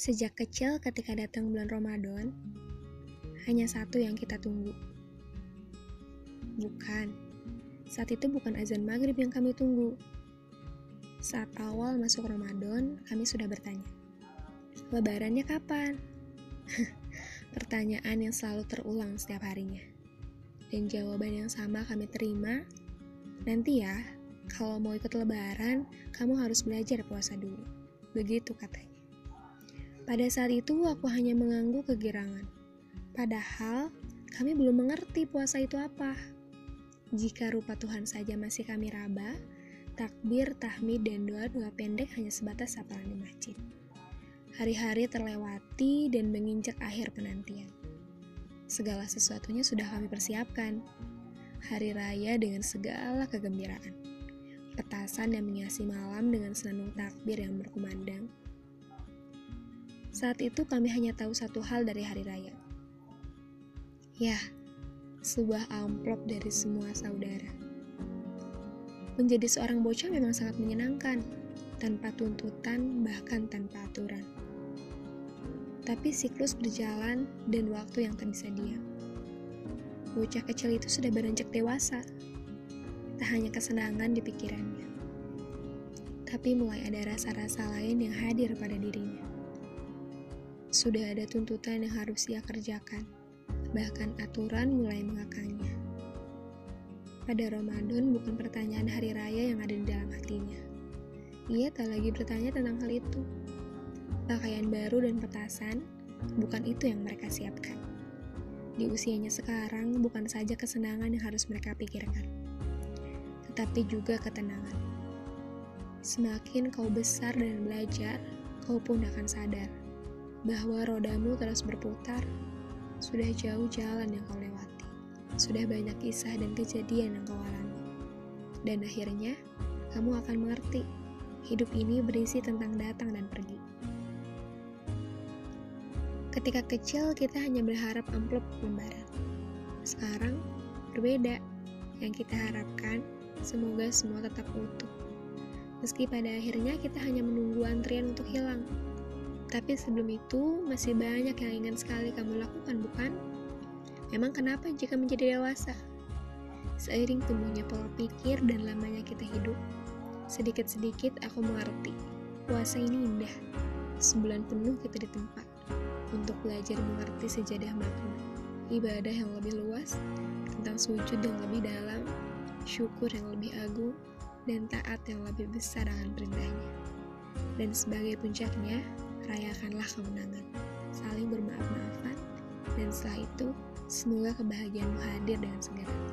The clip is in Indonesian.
Sejak kecil ketika datang bulan Ramadan, hanya satu yang kita tunggu. Bukan, saat itu bukan azan maghrib yang kami tunggu. Saat awal masuk Ramadan, kami sudah bertanya, lebarannya kapan? Pertanyaan yang selalu terulang setiap harinya. Dan jawaban yang sama kami terima, nanti ya, kalau mau ikut lebaran, kamu harus belajar puasa dulu. Begitu katanya. Pada saat itu aku hanya mengangguk kegirangan. Padahal kami belum mengerti puasa itu apa. Jika rupa Tuhan saja masih kami raba, takbir, tahmid, dan doa-doa pendek hanya sebatas saparan di masjid. Hari-hari terlewati dan menginjak akhir penantian. Segala sesuatunya sudah kami persiapkan. Hari raya dengan segala kegembiraan. Petasan yang menghiasi malam dengan senandung takbir yang berkumandang saat itu kami hanya tahu satu hal dari hari raya. Ya, sebuah amplop dari semua saudara. Menjadi seorang bocah memang sangat menyenangkan, tanpa tuntutan bahkan tanpa aturan. Tapi siklus berjalan dan waktu yang tak bisa diam. Bocah kecil itu sudah beranjak dewasa. Tak hanya kesenangan di pikirannya, tapi mulai ada rasa-rasa lain yang hadir pada dirinya sudah ada tuntutan yang harus ia kerjakan, bahkan aturan mulai mengakangnya. Pada Ramadan bukan pertanyaan hari raya yang ada di dalam hatinya. Ia tak lagi bertanya tentang hal itu. Pakaian baru dan petasan bukan itu yang mereka siapkan. Di usianya sekarang bukan saja kesenangan yang harus mereka pikirkan, tetapi juga ketenangan. Semakin kau besar dan belajar, kau pun akan sadar bahwa rodamu terus berputar. Sudah jauh jalan yang kau lewati, sudah banyak kisah dan kejadian yang kau alami. Dan akhirnya, kamu akan mengerti, hidup ini berisi tentang datang dan pergi. Ketika kecil, kita hanya berharap amplop lembaran. Sekarang, berbeda. Yang kita harapkan, semoga semua tetap utuh. Meski pada akhirnya kita hanya menunggu antrian untuk hilang, tapi sebelum itu, masih banyak yang ingin sekali kamu lakukan, bukan? Memang kenapa jika menjadi dewasa? Seiring tumbuhnya pola pikir dan lamanya kita hidup, sedikit-sedikit aku mengerti, puasa ini indah. Sebulan penuh kita di tempat untuk belajar mengerti sejadah makna, ibadah yang lebih luas, tentang sujud yang lebih dalam, syukur yang lebih agung, dan taat yang lebih besar dengan perintahnya. Dan sebagai puncaknya, rayakanlah kemenangan, saling bermaaf-maafan, dan setelah itu, semoga kebahagiaanmu hadir dengan segera.